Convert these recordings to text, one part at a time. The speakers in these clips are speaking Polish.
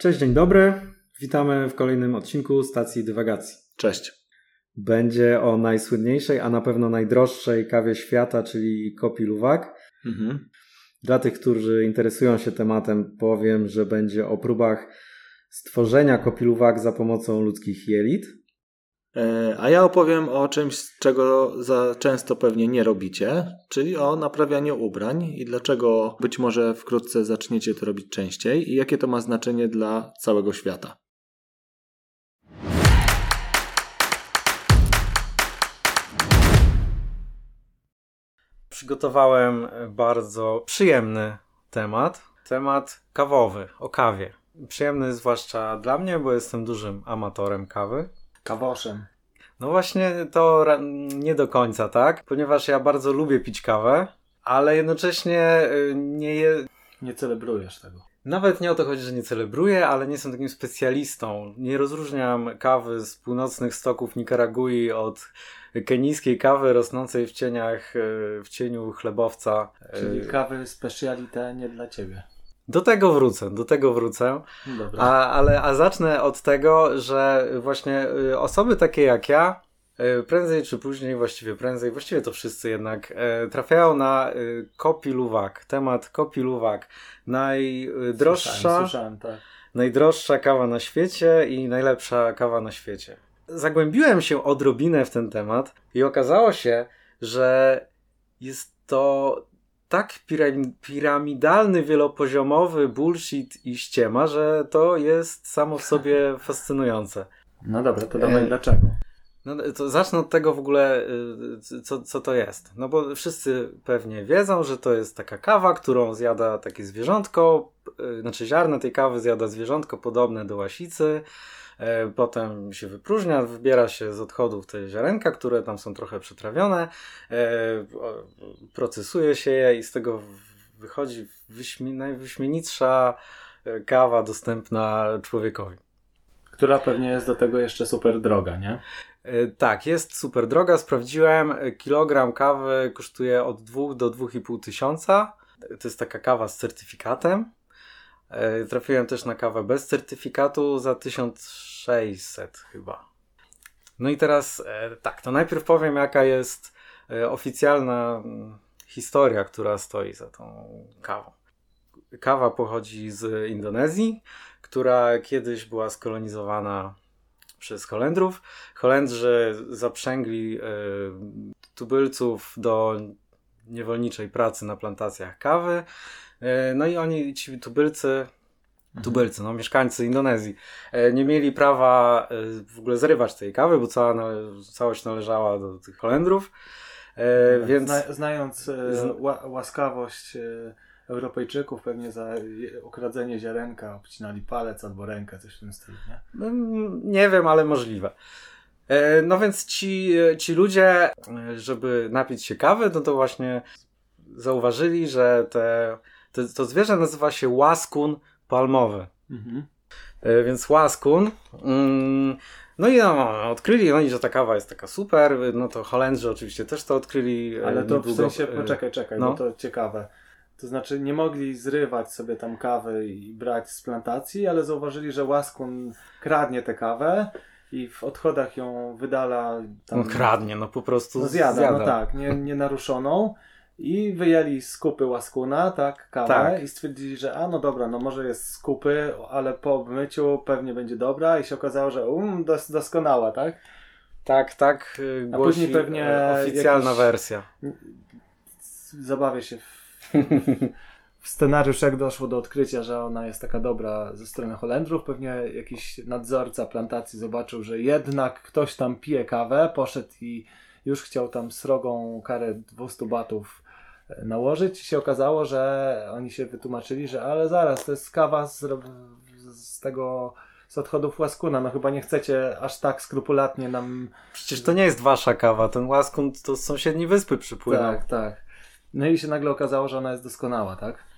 Cześć, dzień dobry. Witamy w kolejnym odcinku stacji dywagacji. Cześć. Będzie o najsłynniejszej, a na pewno najdroższej kawie świata, czyli Kopi Luwak. Mhm. Dla tych, którzy interesują się tematem, powiem, że będzie o próbach stworzenia Kopi Luwak za pomocą ludzkich jelit. E, a ja opowiem o czymś, czego za często pewnie nie robicie, czyli o naprawianiu ubrań i dlaczego być może wkrótce zaczniecie to robić częściej i jakie to ma znaczenie dla całego świata. Przygotowałem bardzo przyjemny temat, temat kawowy, o kawie. Przyjemny zwłaszcza dla mnie, bo jestem dużym amatorem kawy. Kawoszem. No właśnie to nie do końca, tak? Ponieważ ja bardzo lubię pić kawę, ale jednocześnie y, nie je... Nie celebrujesz tego. Nawet nie o to chodzi, że nie celebruję, ale nie jestem takim specjalistą. Nie rozróżniam kawy z północnych stoków Nikaragui od kenijskiej kawy rosnącej w cieniach, y, w cieniu chlebowca. Czyli kawy specialite nie dla ciebie. Do tego wrócę, do tego wrócę. Dobra. A, ale, a zacznę od tego, że właśnie y, osoby takie jak ja, y, prędzej czy później, właściwie prędzej, właściwie to wszyscy jednak, y, trafiają na kopi luwak. Temat kopi luwak. Najdroższa, słyszałem, słyszałem, tak. najdroższa kawa na świecie i najlepsza kawa na świecie. Zagłębiłem się odrobinę w ten temat i okazało się, że jest to tak piramidalny, wielopoziomowy bullshit i ściema, że to jest samo w sobie fascynujące. No dobra, to dawaj e... dlaczego. No, to zacznę od tego w ogóle, y, co, co to jest. No bo wszyscy pewnie wiedzą, że to jest taka kawa, którą zjada takie zwierzątko, y, znaczy ziarno tej kawy zjada zwierzątko podobne do łasicy, E, potem się wypróżnia, wybiera się z odchodów te ziarenka, które tam są trochę przetrawione, e, procesuje się je i z tego wychodzi wyśmi najwyśmienitsza e, kawa dostępna człowiekowi. Która pewnie jest do tego jeszcze super droga, nie? Tak, jest super droga. Sprawdziłem, kilogram kawy kosztuje od 2 do 2,5 tysiąca. To jest taka kawa z certyfikatem. Trafiłem też na kawę bez certyfikatu za 1000 600 chyba. No i teraz e, tak, to najpierw powiem, jaka jest e, oficjalna mm, historia, która stoi za tą kawą. Kawa pochodzi z Indonezji, która kiedyś była skolonizowana przez Holendrów. Holendrzy zaprzęgli e, tubylców do niewolniczej pracy na plantacjach kawy. No i oni, ci tubylcy, Mhm. tubylcy, no, mieszkańcy Indonezji, e, nie mieli prawa e, w ogóle zrywać tej kawy, bo cała całość należała do tych Holendrów. E, tak, więc... Zna, znając ła, łaskawość Europejczyków, pewnie za okradzenie ziarenka obcinali palec albo rękę, coś w tym stylu, nie? No, nie wiem, ale możliwe. No więc ci, ci ludzie, żeby napić się kawy, no to właśnie zauważyli, że te, to, to zwierzę nazywa się łaskun palmowy. Mhm. E, więc łaskun. Mm, no i no, odkryli oni, że ta kawa jest taka super. No to Holendrzy oczywiście też to odkryli. E, Ale to niedługo. w sensie, poczekaj, czekaj, no. bo to ciekawe. To znaczy nie mogli zrywać sobie tam kawy i brać z plantacji, ale zauważyli, że łaskun kradnie tę kawę i w odchodach ją wydala. Tam, no kradnie, no po prostu no zjada. zjada. No tak, nie, nienaruszoną. I wyjęli z kupy łaskuna, tak, kawę tak. i stwierdzili, że a no dobra, no może jest z kupy, ale po myciu pewnie będzie dobra i się okazało, że um, dos doskonała, tak? Tak, tak. A później pewnie oficjalna jakiś... wersja. Zabawię się w, w scenariusz, jak doszło do odkrycia, że ona jest taka dobra ze strony Holendrów. Pewnie jakiś nadzorca plantacji zobaczył, że jednak ktoś tam pije kawę, poszedł i już chciał tam srogą karę 200 batów nałożyć. się okazało, że oni się wytłumaczyli, że ale zaraz, to jest kawa z, z tego z odchodów łaskuna. No chyba nie chcecie aż tak skrupulatnie nam... Przecież to nie jest wasza kawa, ten łaskun to z sąsiedniej wyspy przypłynął. Tak, tak. No i się nagle okazało, że ona jest doskonała, tak?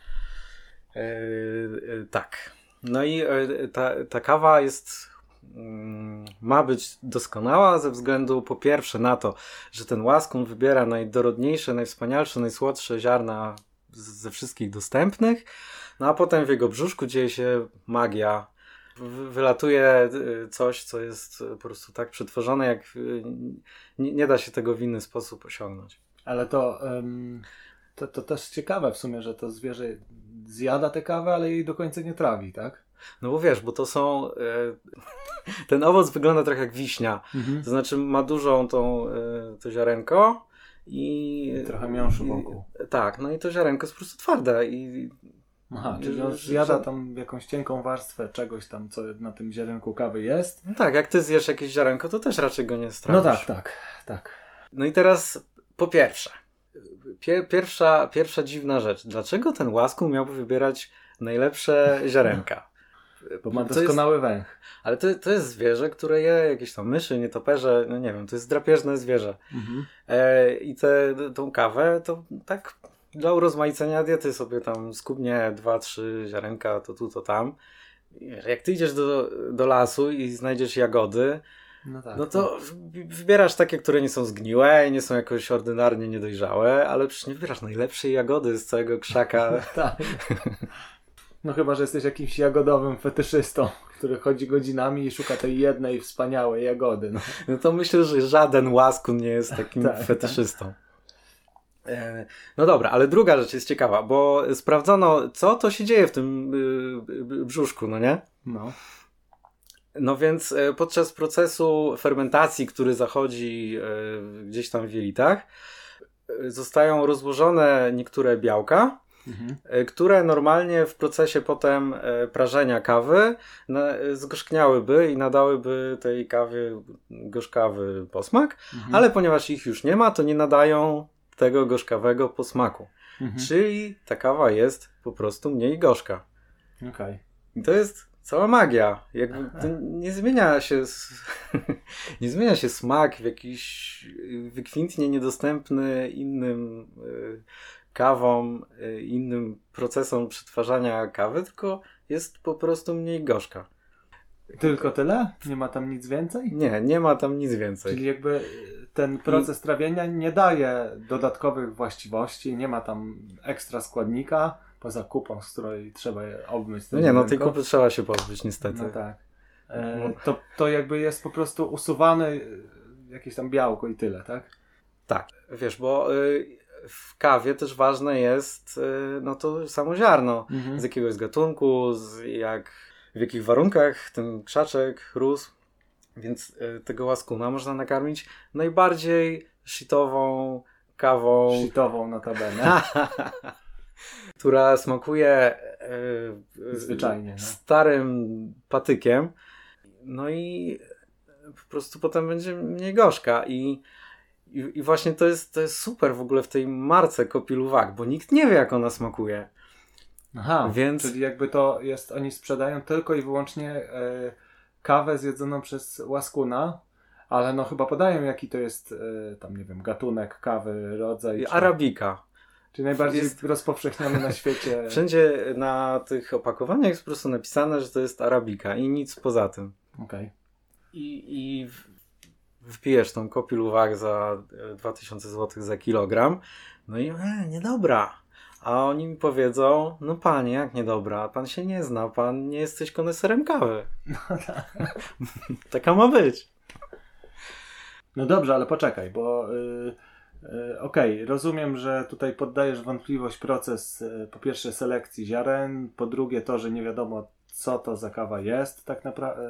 Yy, tak. No i yy, ta, ta kawa jest Mm, ma być doskonała ze względu po pierwsze na to, że ten łaskun wybiera najdorodniejsze, najwspanialsze, najsłodsze ziarna ze wszystkich dostępnych, no a potem w jego brzuszku dzieje się magia wy- wylatuje y, coś, co jest y, po prostu tak przetworzone, jak y, nie, da się tego w inny sposób osiągnąć. Ale to, to, to też ciekawe w sumie, że to zwierzę zjada tę kawę, ale jej do końca nie trawi, tak? No bo wiesz, bo to są. y, Ten owoc wygląda trochę jak wiśnia. Mhm. To znaczy ma dużą tą, y, to ziarenko i. I trochę miąższu wokół. Tak, no i to ziarenko jest po prostu twarde i Aha, czyli on zjada tam jakąś cienką warstwę czegoś tam, co na tym ziarenku kawy jest. no tak, jak ty zjesz jakieś ziarenko, to też raczej go nie stracisz. No tak, tak, tak. No i teraz po pierwsze, pier, pierwsza, pierwsza dziwna rzecz. Dlaczego ten łaskun miałby wybierać najlepsze ziarenka? Bo ma To jest- doskonały węch. Ale to, to jest zwierzę, które je jakieś tam myszy, nietoperze, no nie wiem, to jest drapieżne zwierzę. Mhm. E, I tę tą kawę to tak dla urozmaicenia diety sobie tam skubnie dwa, trzy ziarenka, to tu, to tam. Jak ty idziesz do, do lasu i znajdziesz jagody, No tak. no to wy- wybierasz takie, które nie są zgniłe i nie są jakoś ordynarnie niedojrzałe, ale przecież nie wybierasz najlepszej jagody z całego krzaka. tak. No chyba, że jesteś jakimś jagodowym fetyszystą, który chodzi godzinami i szuka tej jednej wspaniałej jagody. No. No to myślę, że żaden łaskun nie jest takim Tak, fetyszystą. E, No dobra, ale druga rzecz jest ciekawa, bo sprawdzono, co to się dzieje w tym y, y, brzuszku, no nie? no. No więc e, podczas procesu fermentacji, który zachodzi e, gdzieś tam w jelitach, e, zostają rozłożone niektóre białka, Mhm. które normalnie w procesie potem prażenia kawy zgorzkniałyby i nadałyby tej kawie gorzkawy posmak, Mhm. ale ponieważ ich już nie ma, to nie nadają tego gorzkawego posmaku. Mhm. Czyli ta kawa jest po prostu mniej gorzka. Okej. I to jest cała magia. Jakby nie zmienia się nie zmienia się smak w jakiś wykwintnie niedostępny innym y, kawom, y, innym procesom przetwarzania kawy, tylko jest po prostu mniej gorzka. Tylko tyle? Nie ma tam nic więcej? Nie, nie ma tam nic więcej. Czyli jakby ten proces trawienia nie daje dodatkowych właściwości, nie ma tam ekstra składnika, poza kupą, z której trzeba je obmyć. No nie, no tej kupy trzeba się pozbyć niestety. No tak. E, No. to, to jakby jest po prostu usuwane e, jakieś tam białko i tyle, tak? Tak, wiesz, bo y, w kawie też ważne jest y, no to samo ziarno. Mhm. z jakiegoś gatunku, z jak, w jakich warunkach ten krzaczek rósł. Więc e, tego łaskuna można nakarmić najbardziej shitową kawą, Shitową notabene. która smakuje e, Zwyczajnie, no. starym patykiem. No i po prostu potem będzie mniej gorzka i i, I właśnie to jest, to jest super w ogóle w tej marce Kopiluwak, bo nikt nie wie, jak ona smakuje. Aha, Więc- czyli jakby to jest, oni sprzedają tylko i wyłącznie e, kawę zjedzoną przez łaskuna, ale no chyba podają jaki to jest e, tam nie wiem, gatunek kawy, rodzaj. Czy- Arabika. Czyli najbardziej jest- rozpowszechniony na świecie. Wszędzie na tych opakowaniach jest po prostu napisane, że to jest arabika i nic poza tym. Okej. I, i w- wpijesz tą kopiluwak za e, 2000 zł za kilogram, no i e, niedobra. A oni mi powiedzą, no panie, jak niedobra, pan się nie zna, pan nie jesteś koneserem kawy. Taka ma być. No dobrze, ale poczekaj, bo y, y, okej, rozumiem, że tutaj poddajesz wątpliwość proces y, po pierwsze selekcji ziaren, po drugie to, że nie wiadomo co to za kawa jest tak naprawdę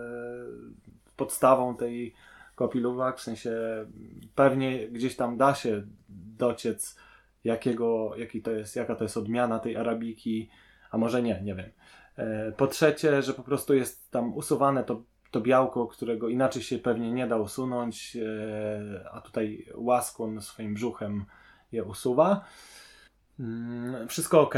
podstawą tej kopiluwak, w sensie pewnie gdzieś tam da się dociec jakiego, jaki to jest, jaka to jest odmiana tej arabiki, a może nie, nie wiem. E, Po trzecie, że po prostu jest tam usuwane to, to białko, którego inaczej się pewnie nie da usunąć, e, a tutaj łaskun swoim brzuchem je usuwa. Mm, Wszystko ok,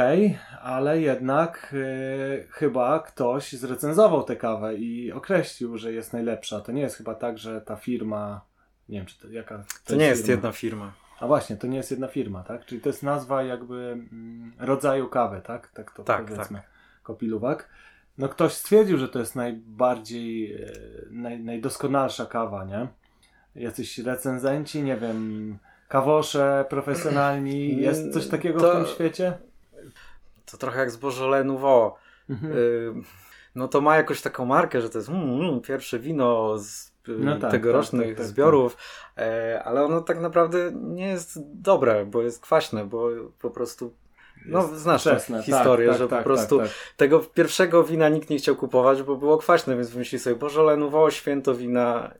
ale jednak e, chyba ktoś zrecenzował tę kawę i określił, że jest najlepsza. To nie jest chyba tak, że ta firma, nie wiem, czy to jaka. To nie jest firma. jedna firma. A właśnie, to nie jest jedna firma, tak? Czyli to jest nazwa jakby mm, rodzaju kawy, tak? Tak to Tak, powiedzmy. Kopiluwak. No ktoś stwierdził, że to jest najbardziej, e, naj, najdoskonalsza kawa, nie? Jacyś recenzenci, nie wiem, kawosze profesjonalni, jest coś takiego To- w tym świecie? To trochę jak zbożole nouveau. Mhm. Y, no to ma jakąś taką markę, że to jest mm, mm, pierwsze wino z y, No tak, tegorocznych tak, tak, tak, zbiorów, E, ale ono tak naprawdę nie jest dobre, bo jest kwaśne, bo po prostu no, znasz tę tak, historię, tak, że tak, po prostu tak, tak. tego pierwszego wina nikt nie chciał kupować, bo było kwaśne, więc wymyślili sobie, Boże, lenowało święto wina.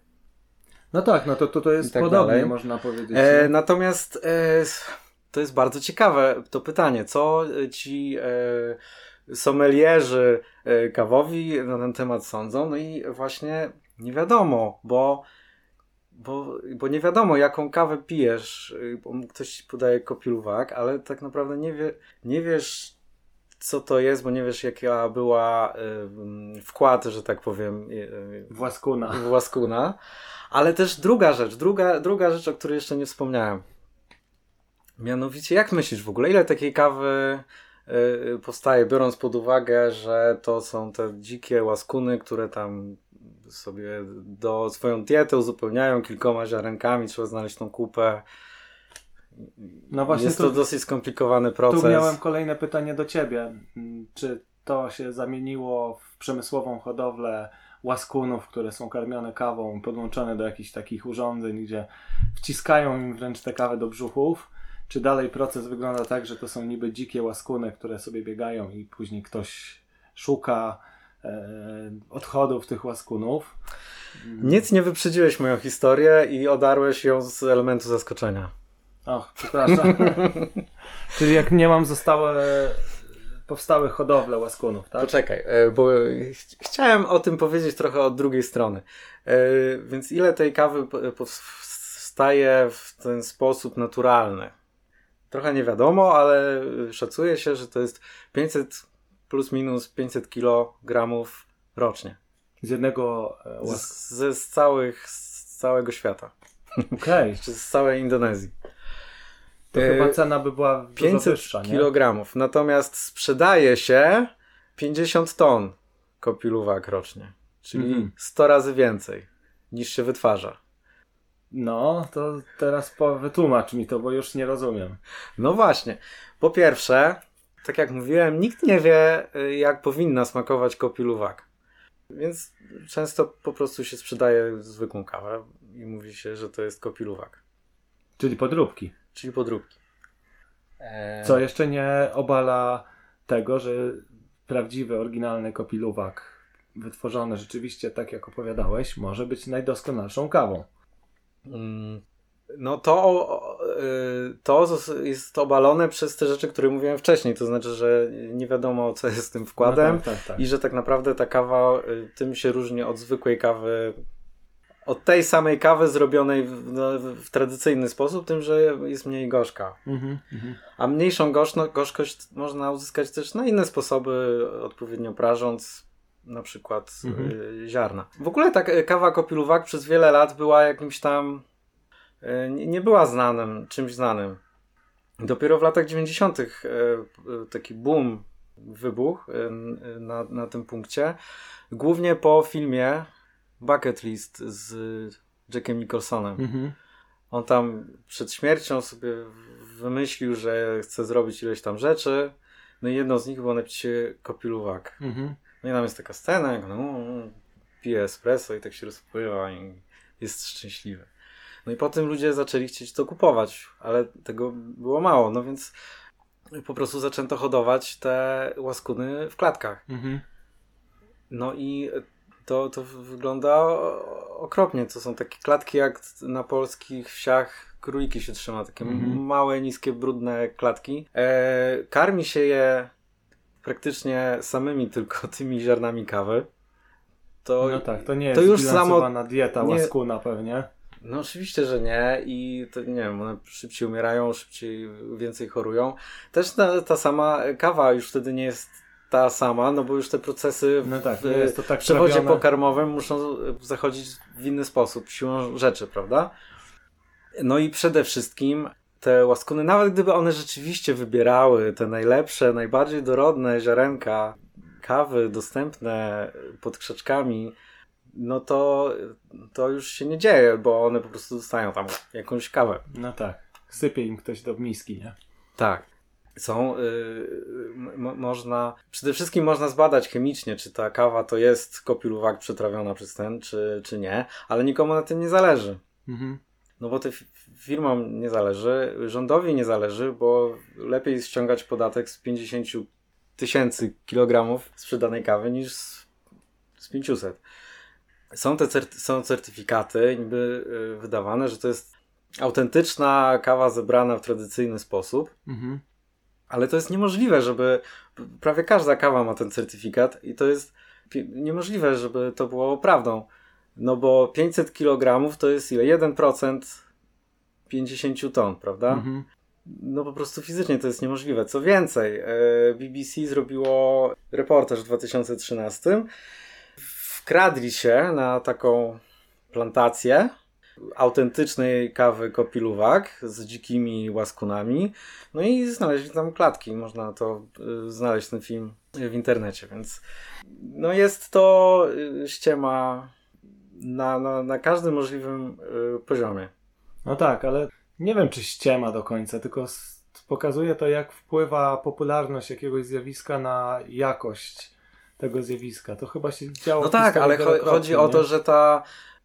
No tak, no to, to, to jest tak podobnie, dalej. można powiedzieć. E, natomiast e, to jest bardzo ciekawe to pytanie, co ci e, sommelierzy e, kawowi na ten temat sądzą, no i właśnie nie wiadomo, bo bo, bo nie wiadomo, jaką kawę pijesz. Y, Ktoś ci podaje kopiluwak, ale tak naprawdę nie, wie, nie wiesz, co to jest, bo nie wiesz, jaka była y, wkład, że tak powiem, y, y, Właskuna. w łaskuna. Ale też druga rzecz, druga, druga rzecz, o której jeszcze nie wspomniałem. Mianowicie, jak myślisz w ogóle, ile takiej kawy y, powstaje, biorąc pod uwagę, że to są te dzikie łaskuny, które tam sobie do swoją dietę uzupełniają kilkoma ziarenkami, trzeba znaleźć tą kupę. No właśnie Jest tu- to dosyć skomplikowany proces. Tu miałem kolejne pytanie do ciebie. Czy to się zamieniło w przemysłową hodowlę łaskunów, które są karmione kawą, podłączone do jakichś takich urządzeń, gdzie wciskają im wręcz tę kawę do brzuchów? Czy dalej proces wygląda tak, że to są niby dzikie łaskuny, które sobie biegają i później ktoś szuka odchodów tych łaskunów? Nic nie wyprzedziłeś moją historię i odarłeś ją z elementu zaskoczenia. Och, przepraszam. Czyli jak nie mam, zostały powstały hodowle łaskunów, tak? Poczekaj, e, bo ch- chciałem o tym powiedzieć trochę od drugiej strony. E, Więc ile tej kawy powstaje w ten sposób naturalny? Trochę nie wiadomo, ale szacuje się, że to jest 500 plus minus 500 kg rocznie. Z jednego e, łask... Z, ze- z, całych, z całego świata. Okej, Czy z całej Indonezji. to E, chyba cena by była dużo 500 wyższa, kg. Natomiast sprzedaje się 50 ton kopiluwak rocznie. Czyli Mhm. 100 razy więcej niż się wytwarza. No, to teraz po, wytłumacz mi to, bo już nie rozumiem. No właśnie. Po pierwsze, tak jak mówiłem, nikt nie wie, y, jak powinna smakować kopiluwak. Więc często po prostu się sprzedaje zwykłą kawę i mówi się, że to jest kopiluwak. Czyli podróbki. Czyli podróbki. Eee, Co jeszcze nie obala tego, że prawdziwy, oryginalny kopiluwak wytworzony rzeczywiście tak jak opowiadałeś, może być najdoskonalszą kawą. Mm, No to, y, to jest obalone przez te rzeczy, które mówiłem wcześniej. To znaczy, że nie wiadomo, co jest z tym wkładem No tak, tak, tak. i że tak naprawdę ta kawa y, tym się różni od zwykłej kawy, od tej samej kawy zrobionej w, w tradycyjny sposób, tym, że jest mniej gorzka. Mhm, mhm. A mniejszą gorzno, gorzkość można uzyskać też na inne sposoby, odpowiednio prażąc na przykład Mhm. y, ziarna. W ogóle ta kawa kopiluwak przez wiele lat była jakimś tam nie nie była znanym, czymś znanym. Dopiero w latach 90. y, y, taki boom wybuchł y, na, na tym punkcie. Głównie po filmie Bucket List z Jackiem Nicholsonem. Mhm. On tam przed śmiercią sobie wymyślił, że chce zrobić ileś tam rzeczy. No i jedną z nich było napić się kopiluwak. Mhm. No i tam jest taka scena, jak no, pije espresso i tak się rozpływa i jest szczęśliwy. No i potem ludzie zaczęli chcieć to kupować, ale tego było mało, no więc po prostu zaczęto hodować te łaskuny w klatkach. Mhm. No i to, to wygląda okropnie. To są takie klatki jak na polskich wsiach króliki się trzyma. Takie Mhm. małe, niskie, brudne klatki. E, karmi się je praktycznie samymi tylko tymi ziarnami kawy. To, No tak, to nie jest to już zbilansowana dieta nie- łaskuna pewnie. No oczywiście, że nie i to nie wiem, one szybciej umierają, szybciej więcej chorują. Też ta, ta sama kawa już wtedy nie jest ta sama, no bo już te procesy w, No tak, w tak przewodzie trawione. pokarmowym muszą zachodzić w inny sposób, siłą rzeczy, prawda? No i przede wszystkim te łaskuny, nawet gdyby one rzeczywiście wybierały te najlepsze, najbardziej dorodne ziarenka kawy dostępne pod krzaczkami, no to, to już się nie dzieje, bo one po prostu dostają tam jakąś kawę. No tak, sypie im ktoś do miski, nie? Tak. są, yy, można, przede wszystkim można zbadać chemicznie, czy ta kawa to jest kopiluwak przetrawiona przez ten, czy, czy nie, ale nikomu na tym nie zależy. Mhm. No bo to firmom nie zależy, rządowi nie zależy, bo lepiej ściągać podatek z 50 tysięcy kilogramów sprzedanej kawy niż z, z 500. Są te certy są certyfikaty niby yy, wydawane, że to jest autentyczna kawa zebrana w tradycyjny sposób. Mhm. Ale to jest niemożliwe, żeby. Prawie każda kawa ma ten certyfikat i to jest niemożliwe, żeby to było prawdą. No bo 500 kg to jest ile? 1% 50 ton, prawda? Mhm. No po prostu fizycznie to jest niemożliwe. Co więcej, e, BBC zrobiło reportaż w 2013. Wkradli się na taką plantację autentycznej kawy kopiluwak z dzikimi łaskunami. No i znaleźli tam klatki. Można to y, znaleźć ten film w internecie, więc no jest to y, ściema na, na, na każdym możliwym y, poziomie. No tak, ale nie wiem, czy ściema do końca, tylko pokazuje to, jak wpływa popularność jakiegoś zjawiska na jakość tego zjawiska. To chyba się działo. No tak, ale chodzi o to, że ta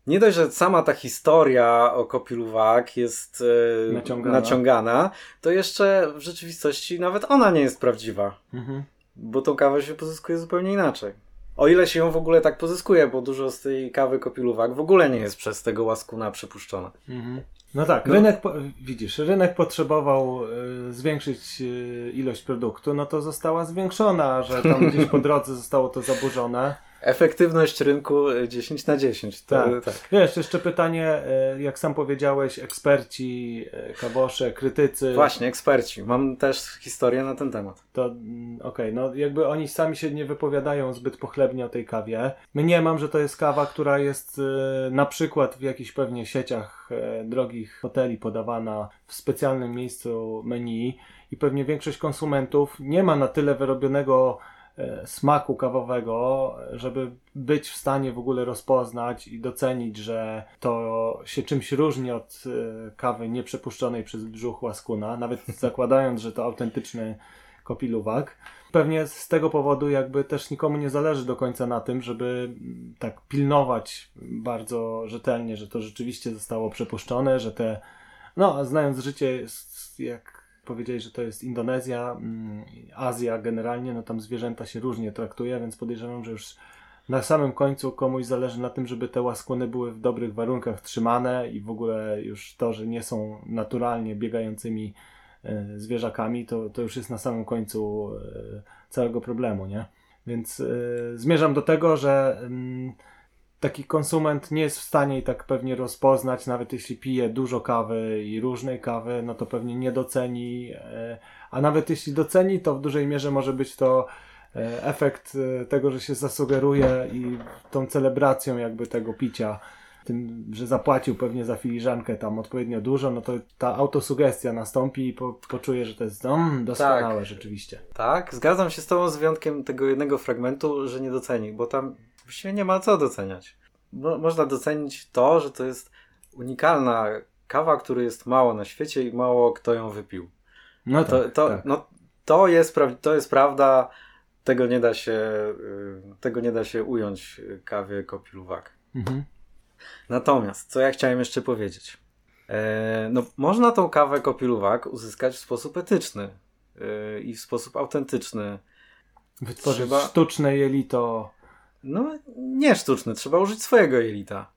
nie dość, że sama ta historia o Kopiluwak jest e, naciągana. naciągana. to jeszcze w rzeczywistości nawet ona nie jest prawdziwa. Mhm. Bo tą kawę się pozyskuje zupełnie inaczej. O ile się ją w ogóle tak pozyskuje, bo dużo z tej kawy Kopiluwak w ogóle nie jest przez tego łaskuna przepuszczona. Mhm. No tak, no. rynek, widzisz, rynek potrzebował y, zwiększyć y, ilość produktu, no to została zwiększona, że tam gdzieś po drodze zostało to zaburzone. Efektywność rynku 10 na 10. To, tak. tak. Wiesz, jeszcze pytanie, e, jak sam powiedziałeś, eksperci, e, kabosze, krytycy. Właśnie, eksperci. Mam też historię na ten temat. To mm, okej, okay, no jakby oni sami się nie wypowiadają zbyt pochlebnie o tej kawie. Nie mam, że to jest kawa, która jest e, na przykład w jakichś pewnie sieciach drogich hoteli podawana w specjalnym miejscu menu i pewnie większość konsumentów nie ma na tyle wyrobionego E, smaku kawowego, żeby być w stanie w ogóle rozpoznać i docenić, że to się czymś różni od e, kawy nieprzepuszczonej przez brzuch łaskuna, nawet zakładając, że to autentyczny kopiluwak. Pewnie z tego powodu jakby też nikomu nie zależy do końca na tym, żeby tak pilnować bardzo rzetelnie, że to rzeczywiście zostało przepuszczone, że te, no znając życie, jak powiedzieli, że to jest Indonezja, mm, Azja generalnie, no tam zwierzęta się różnie traktuje, więc podejrzewam, że już na samym końcu komuś zależy na tym, żeby te łaskłony były w dobrych warunkach trzymane i w ogóle już to, że nie są naturalnie biegającymi e, zwierzakami, to, to już jest na samym końcu e, całego problemu, nie? Więc e, zmierzam do tego, że mm, taki konsument nie jest w stanie i tak pewnie rozpoznać, nawet jeśli pije dużo kawy i różnej kawy, no to pewnie nie doceni, e, a nawet jeśli doceni, to w dużej mierze może być to e, efekt e, tego, że się zasugeruje i tą celebracją jakby tego picia, tym, że zapłacił pewnie za filiżankę tam odpowiednio dużo, no to ta autosugestia nastąpi i po, poczuje, że to jest mm, doskonałe tak, rzeczywiście. Tak, zgadzam się z tobą z wyjątkiem tego jednego fragmentu, że nie doceni, bo tam właściwie nie ma co doceniać. Mo można docenić to, że to jest unikalna kawa, której jest mało na świecie i mało kto ją wypił. No to, tak, to, tak. No, to, jest, to jest prawda, tego nie da się, y, tego nie da się ująć kawie kopiluwak. Mhm. Natomiast, co ja chciałem jeszcze powiedzieć. E, no, można tą kawę kopiluwak uzyskać w sposób etyczny e, i w sposób autentyczny. Wytworzyć Trzeba... sztuczne jelito no, nie sztuczny, trzeba użyć swojego jelita.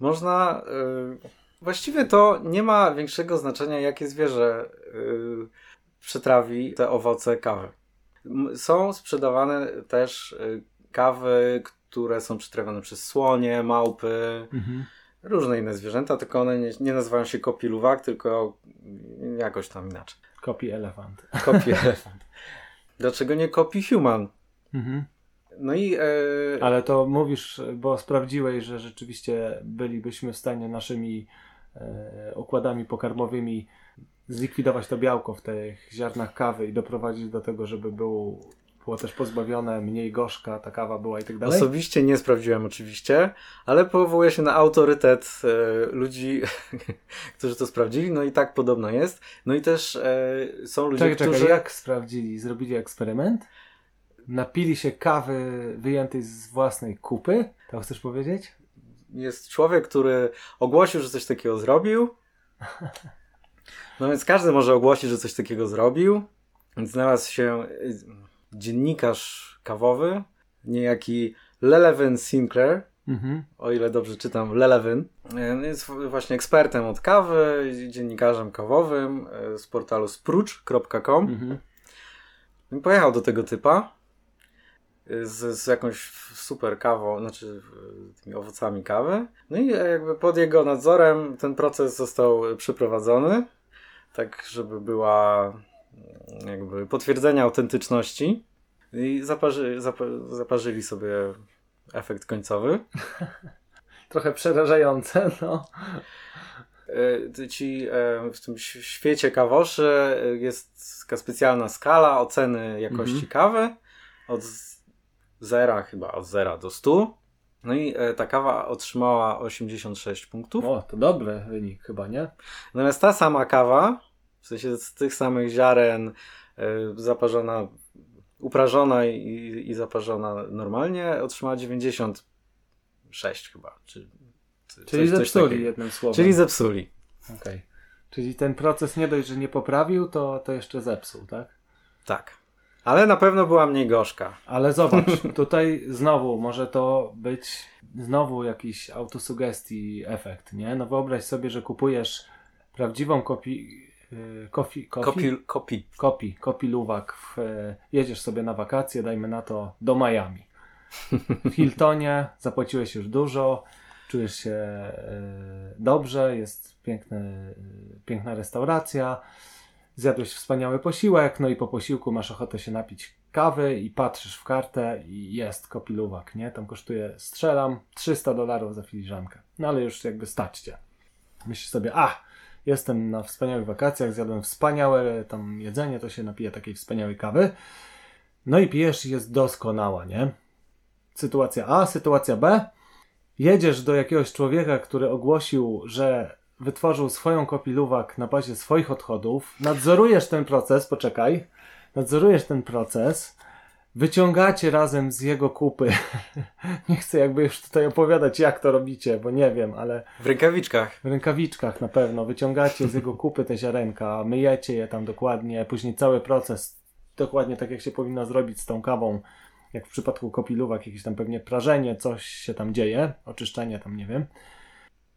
Można. Yy, właściwie to nie ma większego znaczenia, jakie zwierzę yy, przetrawi te owoce kawy. Są sprzedawane też yy, kawy, które są przetrawione przez słonie, małpy, mhm. różne inne zwierzęta, tylko one nie, nie nazywają się kopi luwak, tylko jakoś tam inaczej. Kopi elefant. Kopi elefant. Dlaczego nie kopi human? Mhm. No i. E... Ale to mówisz, bo sprawdziłeś, że rzeczywiście bylibyśmy w stanie naszymi e, układami pokarmowymi zlikwidować to białko w tych ziarnach kawy i doprowadzić do tego, żeby był było też pozbawione, mniej gorzka ta kawa była i tak dalej? Osobiście nie sprawdziłem oczywiście, ale powołuję się na autorytet e, ludzi, którzy to sprawdzili, no i tak podobno jest. No i też e, są ludzie, czekaj, którzy... Czekaj, jak sprawdzili? Zrobili eksperyment? Napili się kawy wyjętej z własnej kupy? To chcesz powiedzieć? Jest człowiek, który ogłosił, że coś takiego zrobił. No więc każdy może ogłosić, że coś takiego zrobił. Więc znalazł się y, dziennikarz kawowy, niejaki Lelevin Sinclair, Mhm. o ile dobrze czytam, Lelevin. Y, Jest właśnie ekspertem od kawy, dziennikarzem kawowym y, z portalu sprucz.com. Mhm. I Pojechał do tego typa z, z jakąś super kawą, znaczy y, tymi owocami kawy. No i jakby pod jego nadzorem ten proces został przeprowadzony, tak żeby była mm, jakby potwierdzenia autentyczności. I zaparzy, zapa, zaparzyli sobie efekt końcowy. Trochę przerażające, no. Y, Ci w tym świecie kawoszy jest taka specjalna skala oceny jakości Mhm. kawy od zera chyba, od zera do 100. No i e, ta kawa otrzymała 86 punktów. O, to dobry wynik chyba, nie? Natomiast ta sama kawa, w sensie z tych samych ziaren, e, zaparzona, uprażona i, i zaparzona normalnie, otrzymała 96 chyba. Czy, czy Czyli coś- coś zepsuli takiego. jednym słowem. Czyli zepsuli. Okej. Czyli ten proces nie dość, że nie poprawił, to, to jeszcze zepsuł, tak? Tak. Ale na pewno była mniej gorzka. Ale zobacz, tutaj znowu może to być znowu jakiś autosugestii efekt, nie? No wyobraź sobie, że kupujesz prawdziwą kopi, yy, kofi, kofi, Kopi, kopi. kopi, kopi luwak, w, e, jedziesz sobie na wakacje, dajmy na to do Miami. W Hiltonie zapłaciłeś już dużo, czujesz się e, dobrze, jest piękny, piękna restauracja, zjadłeś wspaniały posiłek, no i po posiłku masz ochotę się napić kawy i patrzysz w kartę i jest kopi luwak, nie? Tam kosztuje, strzelam, 300 dolarów za filiżankę. No ale już jakby stać cię. Myślisz sobie, a, jestem na wspaniałych wakacjach, zjadłem wspaniałe tam jedzenie, to się napiję takiej wspaniałej kawy. No i pijesz i jest doskonała, nie? Sytuacja A, sytuacja B. Jedziesz do jakiegoś człowieka, który ogłosił, że wytworzył swoją kopię luwak na bazie swoich odchodów. Nadzorujesz ten proces, poczekaj. Nadzorujesz ten proces. Wyciągacie razem z jego kupy. Nie chcę jakby już tutaj opowiadać, jak to robicie, bo nie wiem, ale W rękawiczkach. w rękawiczkach na pewno. Wyciągacie z jego kupy te ziarenka, myjecie je tam dokładnie, później cały proces, dokładnie tak jak się powinno zrobić z tą kawą, jak w przypadku kopiluwak, jakieś tam pewnie prażenie, coś się tam dzieje, oczyszczenie tam, nie wiem.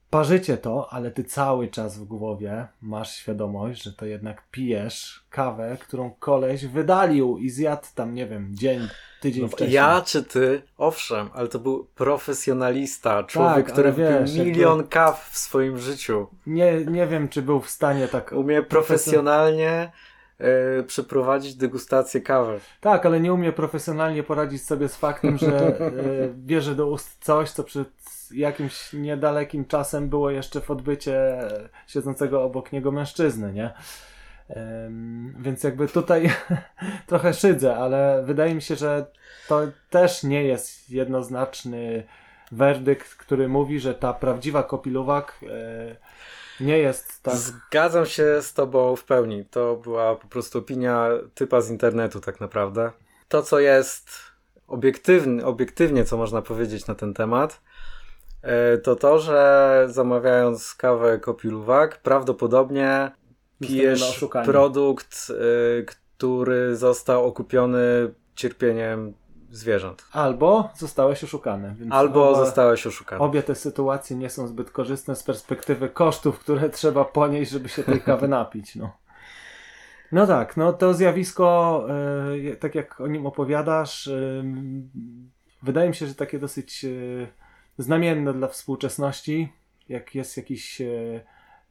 Parzycie to, ale ty cały czas w głowie masz świadomość, że to jednak pijesz kawę, którą koleś wydalił i zjadł tam, nie wiem, dzień, tydzień No, wcześniej. ja czy ty? Owszem, ale to był profesjonalista, człowiek, Tak, który wiesz, jakby- milion kaw w swoim życiu. Nie, nie wiem, czy był w stanie tak Umie profesjonalnie e, przeprowadzić degustację kawy. Tak, ale nie umie profesjonalnie poradzić sobie z faktem, że e, bierze do ust coś, co przed jakimś niedalekim czasem było jeszcze w odbycie siedzącego obok niego mężczyzny, nie? Więc jakby tutaj trochę szydzę, ale wydaje mi się, że to też nie jest jednoznaczny werdykt, który mówi, że ta prawdziwa kopiluwak e, nie jest tak Zgadzam się z tobą w pełni. To była po prostu opinia typa z internetu tak naprawdę. To, co jest obiektywny, obiektywnie, co można powiedzieć na ten temat, to to, że zamawiając kawę kopiluwak, prawdopodobnie pijesz produkt, e, który został okupiony cierpieniem zwierząt. Albo zostałeś oszukany. Albo oba- zostałeś oszukany. Obie te sytuacje nie są zbyt korzystne z perspektywy kosztów, które trzeba ponieść, żeby się tej kawy napić. No, no tak, no to zjawisko, e, tak jak o nim opowiadasz, e, wydaje mi się, że takie dosyć e, znamienne dla współczesności. Jak jest jakiś, e,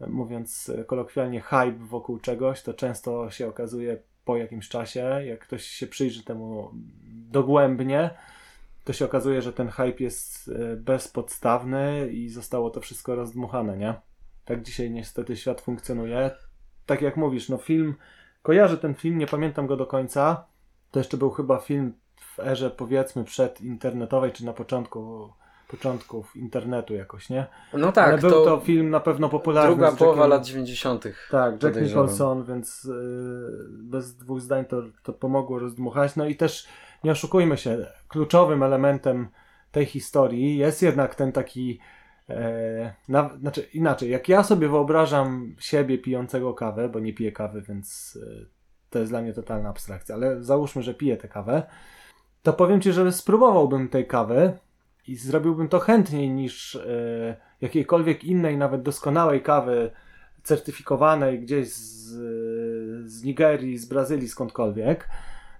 mówiąc kolokwialnie, hype wokół czegoś, to często się okazuje po jakimś czasie, jak ktoś się przyjrzy temu dogłębnie, to się okazuje, że ten hype jest e, bezpodstawny i zostało to wszystko rozdmuchane, nie? Tak dzisiaj niestety świat funkcjonuje. Tak jak mówisz, no film, kojarzę ten film, nie pamiętam go do końca, To jeszcze był chyba film w erze powiedzmy przedinternetowej, czy na początku początków internetu jakoś, nie? No tak, Ale był to, to film na pewno popularny. Druga połowa lat 90. Tak, Jack Nicholson, więc yy, bez dwóch zdań to, to pomogło rozdmuchać. No i też nie oszukujmy się, kluczowym elementem tej historii jest jednak ten taki e, na, znaczy inaczej, jak ja sobie wyobrażam siebie pijącego kawę, bo nie piję kawy, więc e, to jest dla mnie totalna abstrakcja, ale załóżmy, że piję tę kawę, to powiem Ci, że spróbowałbym tej kawy i zrobiłbym to chętniej niż e, jakiejkolwiek innej, nawet doskonałej kawy certyfikowanej gdzieś z, z Nigerii, z Brazylii, skądkolwiek.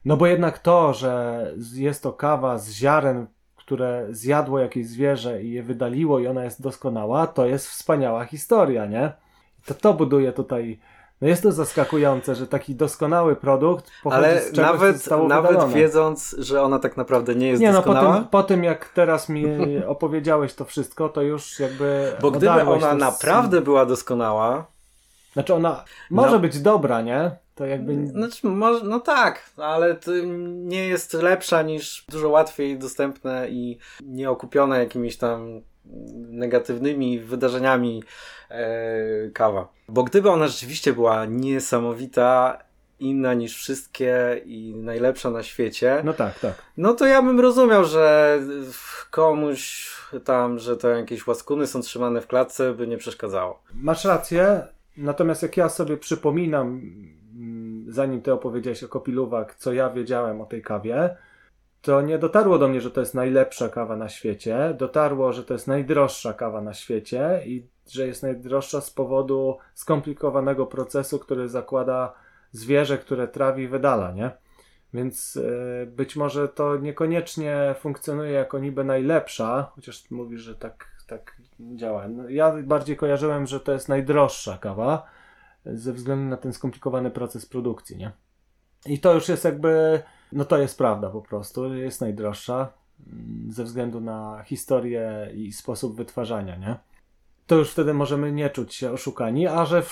No bo jednak to, że jest to kawa z ziaren, które zjadło jakieś zwierzę i je wydaliło i ona jest doskonała, to jest wspaniała historia, nie? To to buduje tutaj no jest to zaskakujące, że taki doskonały produkt pochodzi Ale z czegoś, nawet, co nawet wydalone. wiedząc, że ona tak naprawdę nie jest nie, doskonała. No, po, tym, po tym, jak teraz mi opowiedziałeś to wszystko, to już jakby. Bo gdyby ona naprawdę była doskonała. Znaczy, ona może no, być dobra, nie? To jakby. Znaczy, może, no tak, ale to nie jest lepsza niż dużo łatwiej dostępne i nieokupione jakimiś tam negatywnymi wydarzeniami e, kawa. Bo gdyby ona rzeczywiście była niesamowita, inna niż wszystkie i najlepsza na świecie. No tak, tak. No to ja bym rozumiał, że komuś tam, że to jakieś łaskuny są trzymane w klatce, by nie przeszkadzało. Masz rację, natomiast jak ja sobie przypominam, mm, zanim ty opowiedziałeś o kopiluwak, co ja wiedziałem o tej kawie, to nie dotarło do mnie, że to jest najlepsza kawa na świecie. Dotarło, że to jest najdroższa kawa na świecie i że jest najdroższa z powodu skomplikowanego procesu, który zakłada zwierzę, które trawi i wydala, nie? Więc yy, być może to niekoniecznie funkcjonuje jako niby najlepsza, chociaż mówisz, że tak, tak działa. No, ja bardziej kojarzyłem, że to jest najdroższa kawa ze względu na ten skomplikowany proces produkcji, nie? I to już jest jakby no to jest prawda po prostu, jest najdroższa mm, ze względu na historię i sposób wytwarzania, nie? To już wtedy możemy nie czuć się oszukani, a że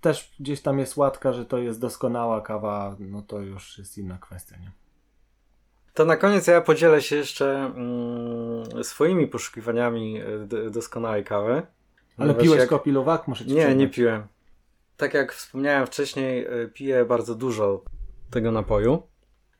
też gdzieś tam jest łatka, że to jest doskonała kawa, no to już jest inna kwestia, nie? To na koniec ja podzielę się jeszcze mm, swoimi poszukiwaniami e, doskonałej kawy. Ale piłeś jak... kopiluwak? Muszę ci Nie, przyznać. nie piłem. Tak jak wspomniałem wcześniej, e, piję bardzo dużo tego napoju.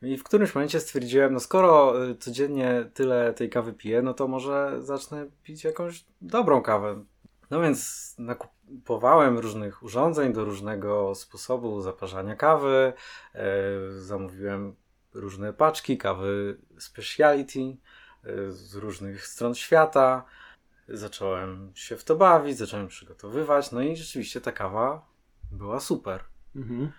I w którymś momencie stwierdziłem, no skoro y, codziennie tyle tej kawy piję, no to może zacznę pić jakąś dobrą kawę. No więc nakupowałem różnych urządzeń do różnego sposobu zaparzania kawy. E, zamówiłem różne paczki kawy speciality e, z różnych stron świata. Zacząłem się w to bawić, zacząłem przygotowywać, no i rzeczywiście ta kawa była super. Mhm.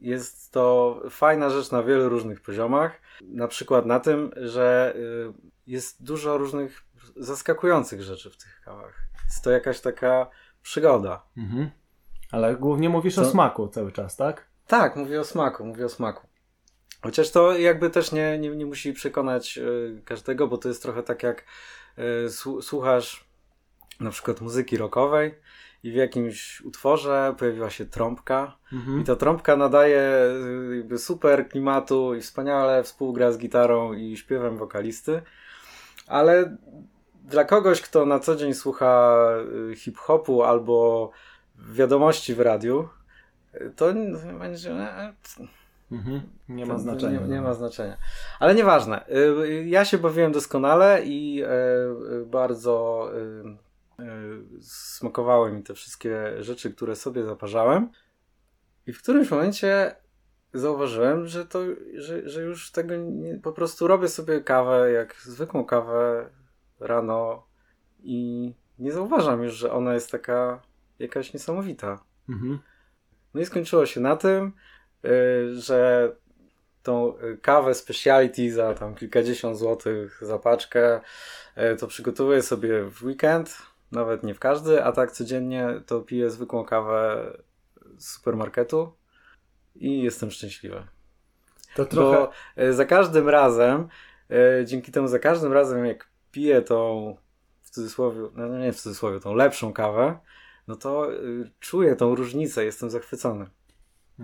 Jest to fajna rzecz na wielu różnych poziomach. Na przykład na tym, że y, jest dużo różnych zaskakujących rzeczy w tych kawach. Jest to jakaś taka przygoda. Mhm. Ale głównie mówisz o smaku cały czas, tak? Tak, mówię o smaku, mówię o smaku. Chociaż to jakby też nie, nie, nie musi przekonać y, każdego, bo to jest trochę tak jak y, słuchasz na przykład muzyki rockowej i w jakimś utworze pojawiła się trąbka mhm. i ta trąbka nadaje jakby super klimatu i wspaniale współgra z gitarą i śpiewem wokalisty, ale dla kogoś, kto na co dzień słucha y, hip-hopu albo wiadomości w radiu, to będzie... E, mhm. Nie ma znaczenia. Nie, nie, ma znaczenia. Ale nieważne. Y, ja się bawiłem doskonale i e, bardzo y, E, smakowały mi te wszystkie rzeczy, które sobie zaparzałem. I w którymś momencie zauważyłem, że to, że, że już tego nie, po prostu robię sobie kawę, jak zwykłą kawę rano i nie zauważam już, że ona jest taka jakaś niesamowita. Mhm. No i skończyło się na tym, yy, że tą kawę speciality za tam kilkadziesiąt złotych za paczkę yy, to przygotowuję sobie w weekend nawet nie w każdy, a tak codziennie to piję zwykłą kawę z supermarketu i jestem szczęśliwy. To trochę... Bo e, za każdym razem, e, dzięki temu za każdym razem jak piję tą w cudzysłowie, no nie w cudzysłowie, tą lepszą kawę, no to e, czuję tą różnicę, jestem zachwycony.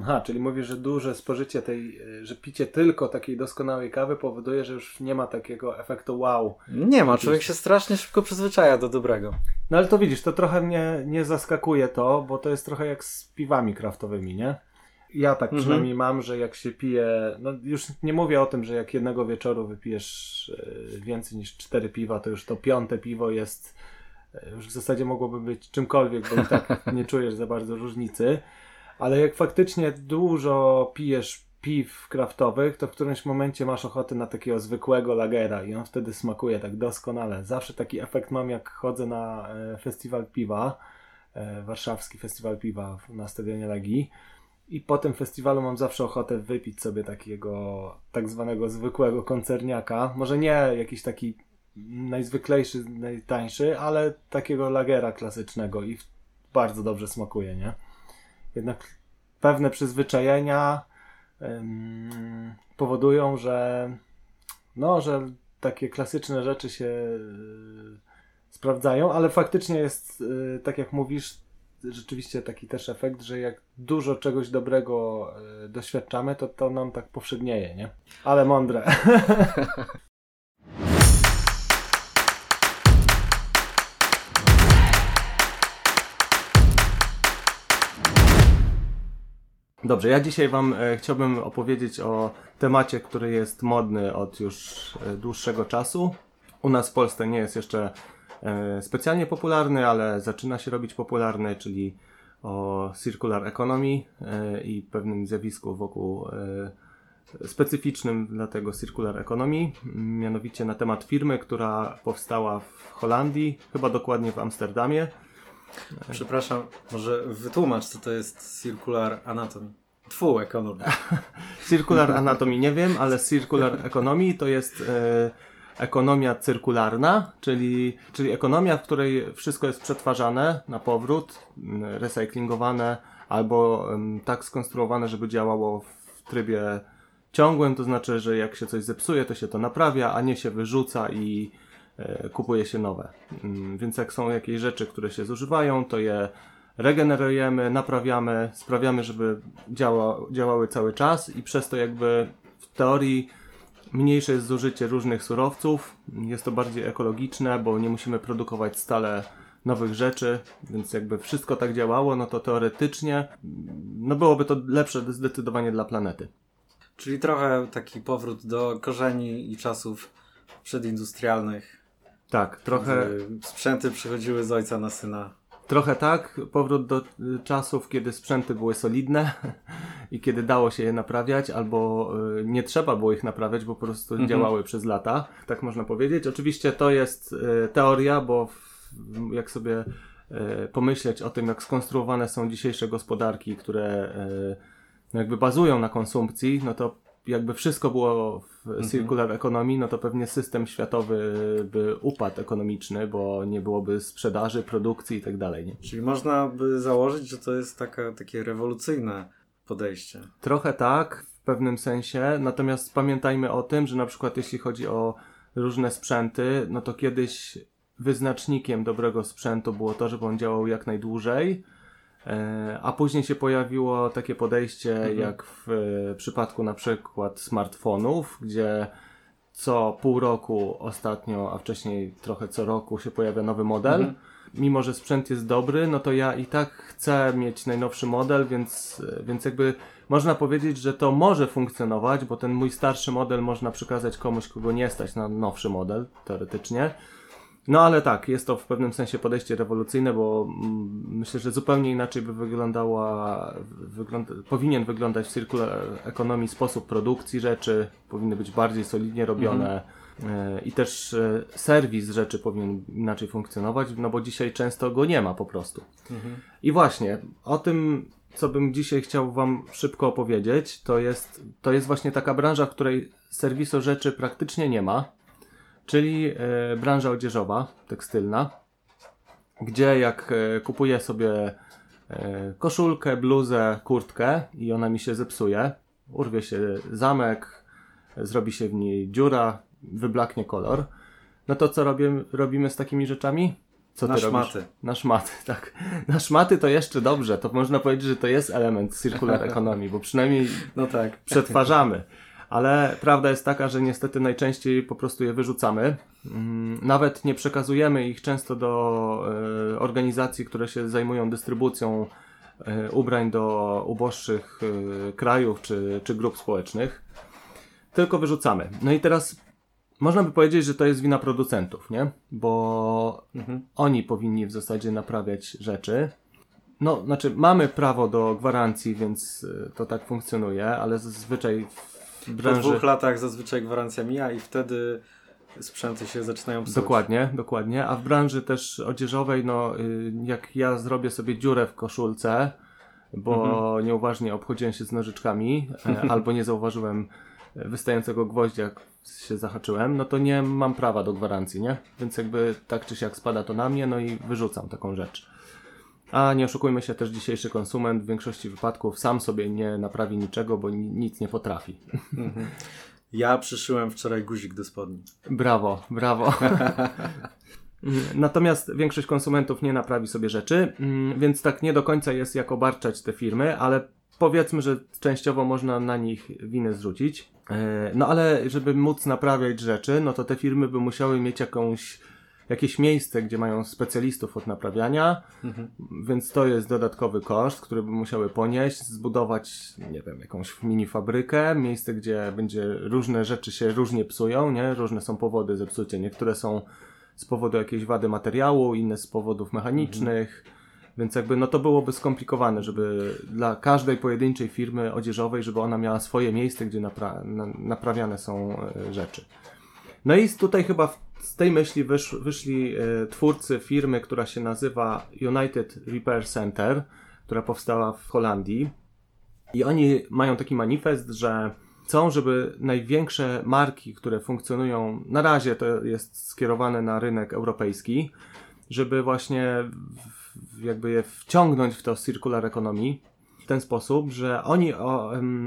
Aha, czyli mówisz, że duże spożycie tej, e, że picie tylko takiej doskonałej kawy powoduje, że już nie ma takiego efektu wow. Nie ma, człowiek się strasznie szybko przyzwyczaja do dobrego. No ale to widzisz, to trochę mnie nie zaskakuje to, bo to jest trochę jak z piwami kraftowymi, nie? Ja tak Mhm. przynajmniej mam, że jak się pije, no już nie mówię o tym, że jak jednego wieczoru wypijesz e, więcej niż cztery piwa, to już to piąte piwo jest, e, już w zasadzie mogłoby być czymkolwiek, bo i tak nie czujesz za bardzo różnicy. Ale jak faktycznie dużo pijesz piw kraftowych, to w którymś momencie masz ochotę na takiego zwykłego lagera i on wtedy smakuje tak doskonale. Zawsze taki efekt mam, jak chodzę na e, festiwal piwa, e, warszawski festiwal piwa na stadionie Legii. I po tym festiwalu mam zawsze ochotę wypić sobie takiego tak zwanego zwykłego koncerniaka. Może nie jakiś taki najzwyklejszy, najtańszy, ale takiego lagera klasycznego i bardzo dobrze smakuje, nie? Jednak pewne przyzwyczajenia em, powodują, że no, że takie klasyczne rzeczy się y, sprawdzają, ale faktycznie jest, y, tak jak mówisz, rzeczywiście taki też efekt, że jak dużo czegoś dobrego y, doświadczamy, to to nam tak powszednieje, nie? Ale mądre. Dobrze, ja dzisiaj Wam e, chciałbym opowiedzieć o temacie, który jest modny od już e, dłuższego czasu. U nas w Polsce nie jest jeszcze e, specjalnie popularny, ale zaczyna się robić popularny, czyli o circular economy i pewnym zjawisku wokół specyficznym dla tego circular economy, mianowicie na temat firmy, która powstała w Holandii, chyba dokładnie w Amsterdamie. Przepraszam, może wytłumacz, co to jest circular anatomy. Tfu, ekonomia. Circular Anatomy nie wiem, ale Circular Economy to jest e, ekonomia cyrkularna, czyli, czyli ekonomia, w której wszystko jest przetwarzane na powrót, m, recyklingowane albo em, tak skonstruowane, żeby działało w trybie ciągłym, to znaczy, że jak się coś zepsuje, to się to naprawia, a nie się wyrzuca i kupuje się nowe. Mm, Więc jak są jakieś rzeczy, które się zużywają, to je regenerujemy, naprawiamy, sprawiamy, żeby działa, działały cały czas i przez to jakby w teorii mniejsze jest zużycie różnych surowców, jest to bardziej ekologiczne, bo nie musimy produkować stale nowych rzeczy, więc jakby wszystko tak działało, no to teoretycznie no byłoby to lepsze zdecydowanie dla planety. Czyli trochę taki powrót do korzeni i czasów przedindustrialnych. Tak, trochę, Sprzęty przychodziły z ojca na syna. Trochę tak, powrót do y, czasów, kiedy sprzęty były solidne i kiedy dało się je naprawiać, albo y, nie trzeba było ich naprawiać, bo po prostu Mhm. działały przez lata, tak można powiedzieć. Oczywiście to jest y, teoria, bo jak sobie pomyśleć o tym, jak skonstruowane są dzisiejsze gospodarki, które no jakby bazują na konsumpcji, no to jakby wszystko było w circular economy, no to pewnie system światowy by upadł ekonomiczny, bo nie byłoby sprzedaży, produkcji i tak dalej. Nie? Czyli można by założyć, że to jest taka, takie rewolucyjne podejście. Trochę tak, w pewnym sensie, natomiast pamiętajmy o tym, że na przykład jeśli chodzi o różne sprzęty, no to kiedyś wyznacznikiem dobrego sprzętu było to, żeby on działał jak najdłużej, a później się pojawiło takie podejście jak w e, przypadku na przykład smartfonów, gdzie co pół roku ostatnio, a wcześniej trochę co roku się pojawia nowy model. Mhm. Mimo, że sprzęt jest dobry, no to ja i tak chcę mieć najnowszy model, więc, więc jakby można powiedzieć, że to może funkcjonować, bo ten mój starszy model można przekazać komuś, kogo nie stać na nowszy model, teoretycznie. No ale tak, jest to w pewnym sensie podejście rewolucyjne, bo mm, myślę, że zupełnie inaczej by wyglądała, wygląda, powinien wyglądać w circular economy sposób produkcji rzeczy, powinny być bardziej solidnie robione e, i też e, serwis rzeczy powinien inaczej funkcjonować, no bo dzisiaj często go nie ma po prostu. I właśnie, o tym, co bym dzisiaj chciał Wam szybko opowiedzieć, to jest, to jest właśnie taka branża, w której serwisu rzeczy praktycznie nie ma, czyli e, branża odzieżowa, tekstylna, gdzie jak e, kupuję sobie e, koszulkę, bluzę, kurtkę i ona mi się zepsuje, urwie się zamek, zrobi się w niej dziura, wyblaknie kolor, no to co robię, robimy z takimi rzeczami? Co na ty szmaty. robisz? Na szmaty, tak. Na szmaty to jeszcze dobrze. To można powiedzieć, że to jest element circular economy, bo przynajmniej No tak. przetwarzamy. Ale prawda jest taka, że niestety najczęściej po prostu je wyrzucamy. Mm, Nawet nie przekazujemy ich często do e, organizacji, które się zajmują dystrybucją e, ubrań do uboższych e, krajów czy, czy grup społecznych. Tylko wyrzucamy. No i teraz można by powiedzieć, że to jest wina producentów, nie? Bo Mhm. oni powinni w zasadzie naprawiać rzeczy. No, znaczy, mamy prawo do gwarancji, więc to tak funkcjonuje, ale zazwyczaj w Po branży. dwóch latach zazwyczaj gwarancja mija i wtedy sprzęty się zaczynają psuć. Dokładnie, dokładnie. A w branży też odzieżowej, no, y, jak ja zrobię sobie dziurę w koszulce, bo Mhm. nieuważnie obchodziłem się z nożyczkami, e, albo nie zauważyłem wystającego gwoździa, jak się zahaczyłem, no to nie mam prawa do gwarancji, nie? Więc jakby tak czy siak spada to na mnie, no i wyrzucam taką rzecz. A nie oszukujmy się, też dzisiejszy konsument w większości wypadków sam sobie nie naprawi niczego, bo ni- nic nie potrafi. Mhm. Ja przyszyłem wczoraj guzik do spodni. Brawo, brawo. Natomiast większość konsumentów nie naprawi sobie rzeczy, mm, więc tak nie do końca jest jak obarczać te firmy, ale powiedzmy, że częściowo można na nich winę zrzucić. E, No ale żeby móc naprawiać rzeczy, no to te firmy by musiały mieć jakąś, jakieś miejsce, gdzie mają specjalistów od naprawiania, Mhm. więc to jest dodatkowy koszt, który by musiały ponieść, zbudować, nie wiem, jakąś mini fabrykę, miejsce, gdzie będzie różne rzeczy się różnie psują, nie? Różne są powody zepsucia. Niektóre są z powodu jakiejś wady materiału, inne z powodów mechanicznych. Więc jakby no to byłoby skomplikowane, żeby dla każdej pojedynczej firmy odzieżowej, żeby ona miała swoje miejsce, gdzie napra- na- naprawiane są e, rzeczy. No i tutaj chyba z tej myśli wysz, wyszli e, twórcy firmy, która się nazywa United Repair Center, która powstała w Holandii. I oni mają taki manifest, że chcą, żeby największe marki, które funkcjonują, na razie to jest skierowane na rynek europejski, żeby właśnie jakby je wciągnąć w to circular economy w ten sposób, że oni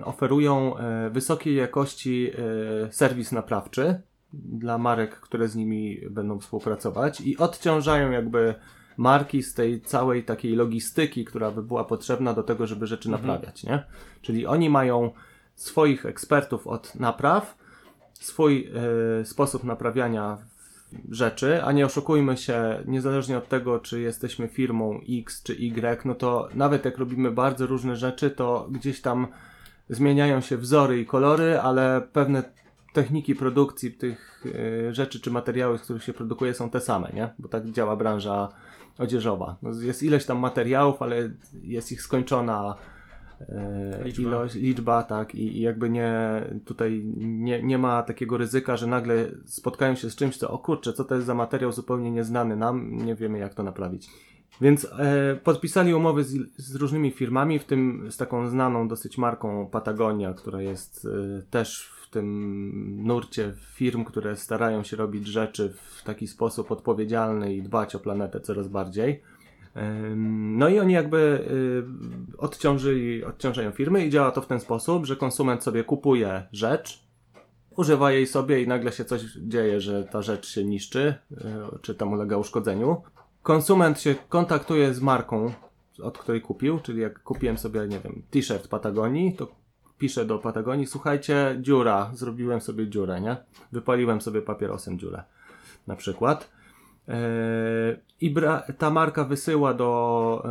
oferują e, wysokiej jakości e, serwis naprawczy dla marek, które z nimi będą współpracować i odciążają jakby marki z tej całej takiej logistyki, która by była potrzebna do tego, żeby rzeczy naprawiać, nie? Czyli oni mają swoich ekspertów od napraw, swój e, sposób naprawiania rzeczy, a nie oszukujmy się, niezależnie od tego, czy jesteśmy firmą X czy Y, no to nawet jak robimy bardzo różne rzeczy, to gdzieś tam zmieniają się wzory i kolory, ale pewne techniki produkcji tych e, rzeczy czy materiały, z których się produkuje są te same, nie? Bo tak działa branża odzieżowa. No, jest ileś tam materiałów, ale jest ich skończona e, Liczba. ilość, liczba, tak, i, i jakby nie, tutaj nie, nie ma takiego ryzyka, że nagle spotkają się z czymś, co, o kurczę, co to jest za materiał zupełnie nieznany nam, nie wiemy jak to naprawić. Więc e, podpisali umowy z, z różnymi firmami, w tym z taką znaną dosyć marką Patagonia, która jest e, też w tym nurcie firm, które starają się robić rzeczy w taki sposób odpowiedzialny i dbać o planetę coraz bardziej. No i oni jakby y, odciążyli, odciążają firmy i działa to w ten sposób, że konsument sobie kupuje rzecz, używa jej sobie i nagle się coś dzieje, że ta rzecz się niszczy, y, czy tam ulega uszkodzeniu. Konsument się kontaktuje z marką, od której kupił, czyli jak kupiłem sobie, nie wiem, t-shirt Patagonii, to piszę do Patagonii, słuchajcie, dziura, zrobiłem sobie dziurę, nie? Wypaliłem sobie papierosem dziurę, na przykład. Eee, I ta marka wysyła do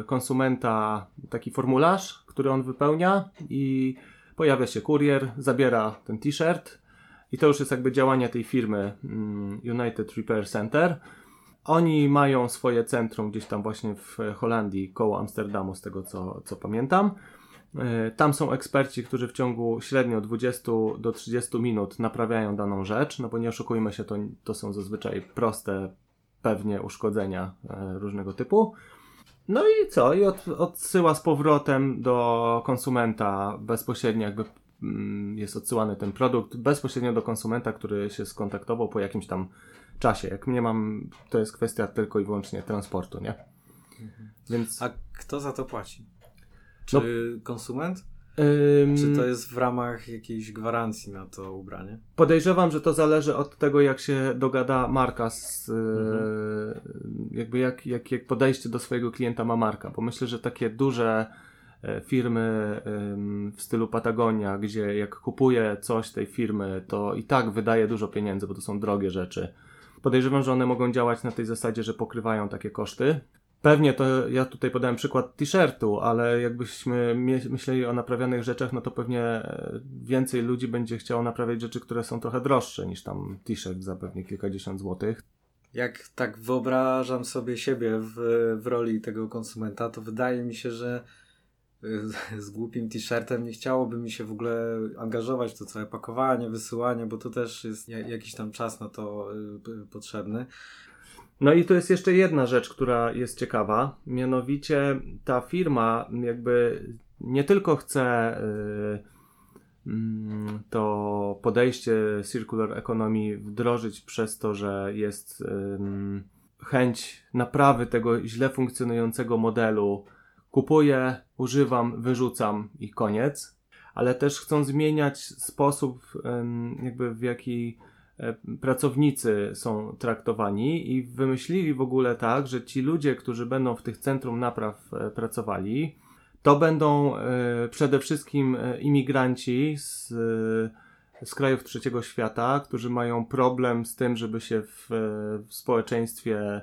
e, konsumenta taki formularz, który on wypełnia i pojawia się kurier, zabiera ten t-shirt i to już jest jakby działanie tej firmy mm, United Repair Center. Oni mają swoje centrum gdzieś tam właśnie w Holandii, koło Amsterdamu, z tego co, co pamiętam. E, Tam są eksperci, którzy w ciągu średnio 20 do 30 minut naprawiają daną rzecz, no bo nie oszukujmy się, to, to są zazwyczaj proste, pewnie uszkodzenia e, różnego typu. No i co? I od, odsyła z powrotem do konsumenta bezpośrednio, jakby mm, jest odsyłany ten produkt bezpośrednio do konsumenta, który się skontaktował po jakimś tam czasie. Jak mnie mam, to jest kwestia tylko i wyłącznie transportu, nie? Więc A kto za to płaci? No- Czy konsument? Ym... Czy to jest w ramach jakiejś gwarancji na to ubranie? Podejrzewam, że to zależy od tego, jak się dogada marka, z, mhm. jakby jak, jak, jak podejście do swojego klienta ma marka, bo myślę, że takie duże e, firmy w stylu Patagonia, gdzie jak kupuje coś tej firmy, to i tak wydaje dużo pieniędzy, bo to są drogie rzeczy. Podejrzewam, że one mogą działać na tej zasadzie, że pokrywają takie koszty. Pewnie to ja tutaj podałem przykład t-shirtu, ale jakbyśmy myśleli o naprawianych rzeczach, no to pewnie e, więcej ludzi będzie chciało naprawiać rzeczy, które są trochę droższe niż tam t-shirt za pewnie kilkadziesiąt złotych. Jak tak wyobrażam sobie siebie w, w roli tego konsumenta, to wydaje mi się, że e, z głupim t-shirtem nie chciałoby mi się w ogóle angażować w to całe pakowanie, wysyłanie, bo to też jest jakiś tam czas na to e, potrzebny. No i to jest jeszcze jedna rzecz, która jest ciekawa, mianowicie ta firma jakby nie tylko chce yy, to podejście circular economy wdrożyć przez to, że jest chęć naprawy tego źle funkcjonującego modelu. Kupuję, używam, wyrzucam i koniec, ale też chcą zmieniać sposób, jakby w jaki pracownicy są traktowani i wymyślili w ogóle tak, że ci ludzie, którzy będą w tych centrum napraw e, pracowali, to będą e, przede wszystkim imigranci z, z krajów trzeciego świata, którzy mają problem z tym, żeby się w, w społeczeństwie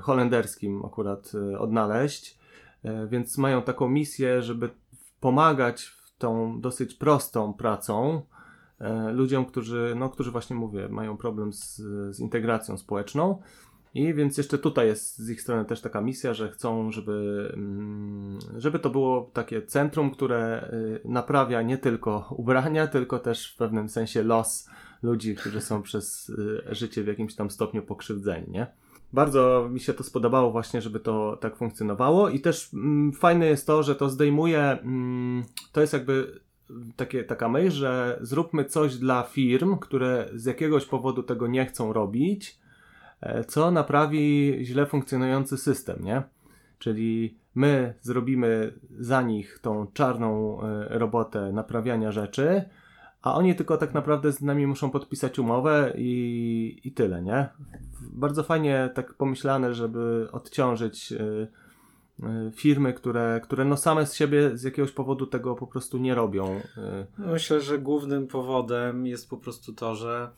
holenderskim akurat odnaleźć. Więc mają taką misję, żeby pomagać w tą dosyć prostą pracą, E, ludziom, którzy, no, którzy właśnie mówię, mają problem z, z integracją społeczną. I więc jeszcze tutaj jest z ich strony też taka misja, że chcą, żeby, mm, żeby to było takie centrum, które y, naprawia nie tylko ubrania, tylko też w pewnym sensie los ludzi, którzy są przez y, życie w jakimś tam stopniu pokrzywdzeni, nie? Bardzo mi się to spodobało właśnie, żeby to tak funkcjonowało i też mm, fajne jest to, że to zdejmuje, mm, to jest jakby takie, taka myśl, że zróbmy coś dla firm, które z jakiegoś powodu tego nie chcą robić, e, co naprawi źle funkcjonujący system, nie? Czyli my zrobimy za nich tą czarną e, robotę naprawiania rzeczy, a oni tylko tak naprawdę z nami muszą podpisać umowę i, i tyle, nie? Bardzo fajnie tak pomyślane, żeby odciążyć e, Y, firmy, które, które no same z siebie z jakiegoś powodu tego po prostu nie robią. Y. Myślę, że głównym powodem jest po prostu to, że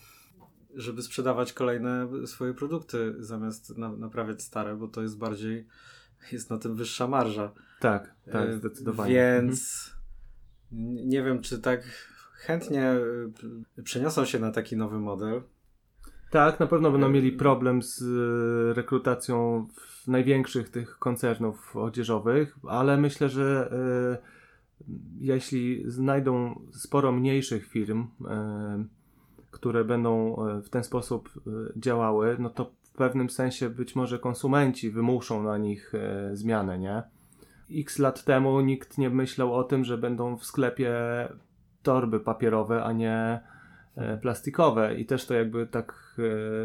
żeby sprzedawać kolejne swoje produkty zamiast na, naprawiać stare, bo to jest bardziej, jest na tym wyższa marża. Tak, tak, y, zdecydowanie. Więc mhm. nie wiem, czy tak chętnie przeniosą się na taki nowy model. Tak, na pewno będą mieli problem z rekrutacją w największych tych koncernów odzieżowych, ale myślę, że y, jeśli znajdą sporo mniejszych firm, y, które będą e, w ten sposób działały, no to w pewnym sensie być może konsumenci wymuszą na nich zmianę, nie? X lat temu nikt nie myślał o tym, że będą w sklepie torby papierowe, a nie plastikowe i też to jakby tak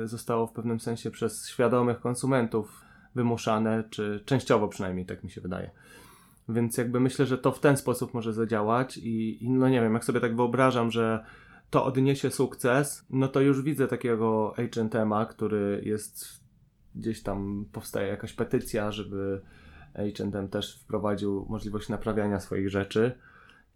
zostało w pewnym sensie przez świadomych konsumentów wymuszane, czy częściowo przynajmniej, tak mi się wydaje. Więc jakby myślę, że to w ten sposób może zadziałać i, i no nie wiem, jak sobie tak wyobrażam, że to odniesie sukces, no to już widzę takiego H&M'a, który jest gdzieś tam powstaje jakaś petycja, żeby H&M też wprowadził możliwość naprawiania swoich rzeczy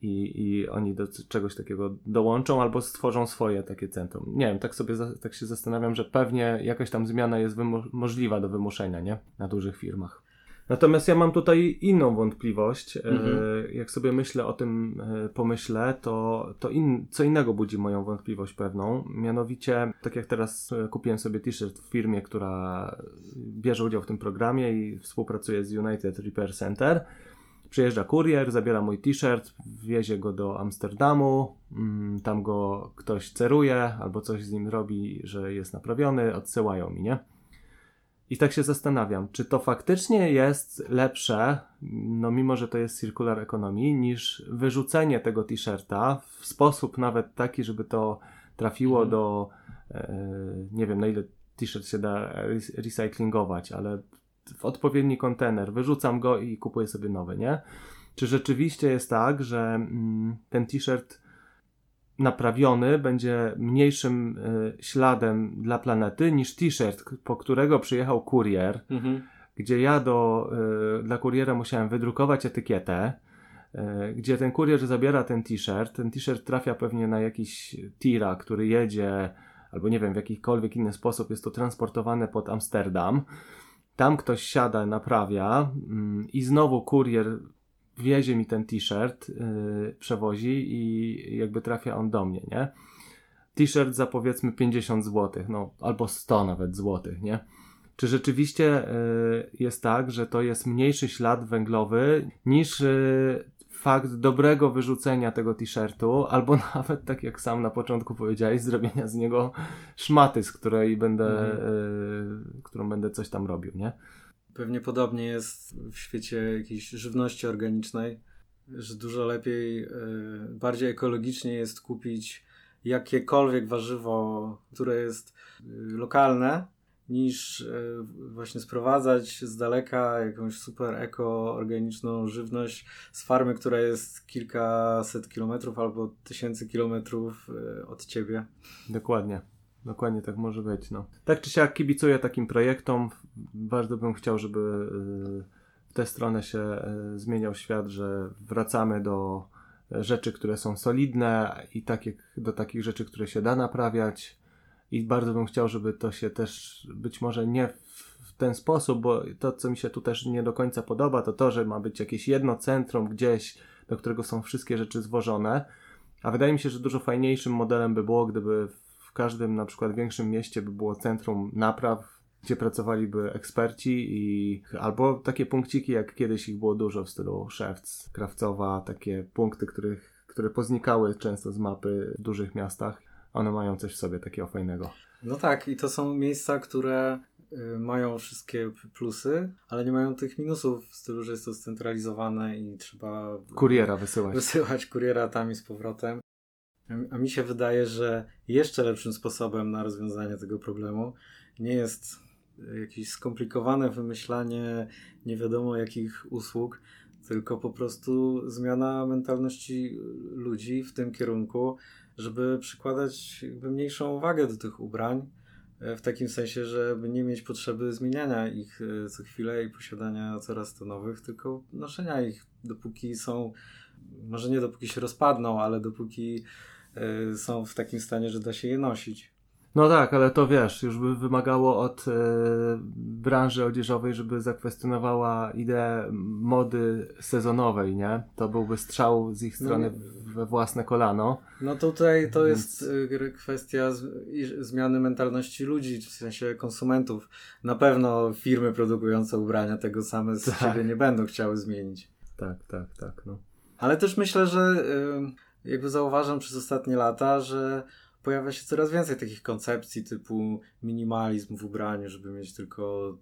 i, i oni do czegoś takiego dołączą albo stworzą swoje takie centrum. Nie wiem, tak sobie tak się zastanawiam, że pewnie jakaś tam zmiana jest możliwa do wymuszenia, nie? Na dużych firmach. Natomiast ja mam tutaj inną wątpliwość. E, mhm. Jak sobie myślę o tym e, pomyśle, to, to in, co innego budzi moją wątpliwość pewną. Mianowicie, tak jak teraz e, kupiłem sobie t-shirt w firmie, która bierze udział w tym programie i współpracuje z United Repair Center Przyjeżdża kurier, zabiera mój t-shirt, wiezie go do Amsterdamu, mm, tam go ktoś ceruje albo coś z nim robi, że jest naprawiony, odsyłają mi, nie? I tak się zastanawiam, czy to faktycznie jest lepsze, no mimo że to jest circular economy, niż wyrzucenie tego t-shirta w sposób nawet taki, żeby to trafiło mhm. do, e, nie wiem na ile t-shirt się da recyklingować, ale w odpowiedni kontener, wyrzucam go i kupuję sobie nowy, nie? czy rzeczywiście jest tak, że mm, ten t-shirt naprawiony będzie mniejszym y, śladem dla planety niż t-shirt, po którego przyjechał kurier, mhm. gdzie ja do, y, dla kuriera musiałem wydrukować etykietę, y, gdzie ten kurier zabiera ten t-shirt. Ten t-shirt trafia pewnie na jakiś tira, który jedzie, albo nie wiem, w jakikolwiek inny sposób jest to transportowane pod Amsterdam. Tam ktoś siada, naprawia mm, i znowu kurier wiezie mi ten t-shirt, yy, przewozi i jakby trafia on do mnie, nie? T-shirt za powiedzmy 50 zł, no albo 100 nawet złotych, nie? Czy rzeczywiście yy, jest tak, że to jest mniejszy ślad węglowy niż yy, fakt dobrego wyrzucenia tego t-shirtu, albo nawet tak jak sam na początku powiedziałeś, zrobienia z niego szmaty, z której będę, mhm. yy, którą będę coś tam robił, nie? Pewnie podobnie jest w świecie jakiejś żywności organicznej, że dużo lepiej, e, bardziej ekologicznie jest kupić jakiekolwiek warzywo, które jest e, lokalne, niż e, właśnie sprowadzać z daleka jakąś super eko-organiczną żywność z farmy, która jest kilkaset kilometrów albo tysięcy kilometrów od ciebie. Dokładnie. Dokładnie tak może być. No. Tak czy siak kibicuję takim projektom. Bardzo bym chciał, żeby y, w tę stronę się zmieniał świat, że wracamy do rzeczy, które są solidne i tak do takich rzeczy, które się da naprawiać. I bardzo bym chciał, żeby to się też być może nie w ten sposób, bo to, co mi się tu też nie do końca podoba, to to, że ma być jakieś jedno centrum gdzieś, do którego są wszystkie rzeczy zwożone. A wydaje mi się, że dużo fajniejszym modelem by było, gdyby każdym na przykład większym mieście by było centrum napraw, gdzie pracowaliby eksperci i albo takie punkciki, jak kiedyś ich było dużo w stylu Szewc, Krawcowa, takie punkty, których, które poznikały często z mapy w dużych miastach. One mają coś w sobie takiego fajnego. No tak, i to są miejsca, które y, mają wszystkie plusy, ale nie mają tych minusów w stylu, że jest to scentralizowane i trzeba kuriera wysyłać. Wysyłać kuriera tam i z powrotem. A mi się wydaje, że jeszcze lepszym sposobem na rozwiązanie tego problemu nie jest jakieś skomplikowane wymyślanie nie wiadomo jakich usług, tylko po prostu zmiana mentalności ludzi w tym kierunku, żeby przykładać mniejszą wagę do tych ubrań, e, w takim sensie, żeby nie mieć potrzeby zmieniania ich e, co chwilę i posiadania coraz to nowych, tylko noszenia ich dopóki są, może nie dopóki się rozpadną, ale dopóki Y, są w takim stanie, że da się je nosić. No tak, ale to wiesz, już by wymagało od y, branży odzieżowej, żeby zakwestionowała ideę mody sezonowej, nie? To byłby strzał z ich strony no, we własne kolano. No tutaj to jest y, kwestia z, zmiany mentalności ludzi, w sensie konsumentów. Na pewno firmy produkujące ubrania tego same z tak. siebie nie będą chciały zmienić. Tak, tak, tak. No. Ale też myślę, że jakby zauważam przez ostatnie lata, że pojawia się coraz więcej takich koncepcji typu minimalizm w ubraniu, żeby mieć tylko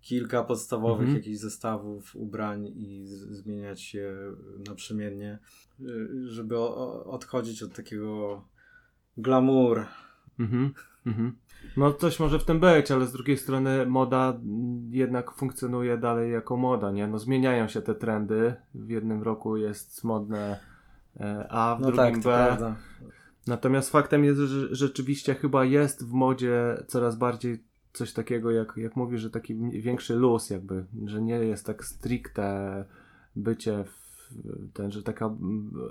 kilka podstawowych mhm. jakichś zestawów ubrań i zmieniać je naprzemiennie, y, żeby odchodzić od takiego glamour. Mhm. Mhm. No coś może w tym być, ale z drugiej strony moda jednak funkcjonuje dalej jako moda, nie? No zmieniają się te trendy. W jednym roku jest modne E, a w no drugim tak, B. Natomiast faktem jest, że rzeczywiście chyba jest w modzie coraz bardziej coś takiego, jak, jak mówisz, że taki większy luz jakby, że nie jest tak stricte bycie w ten, że taka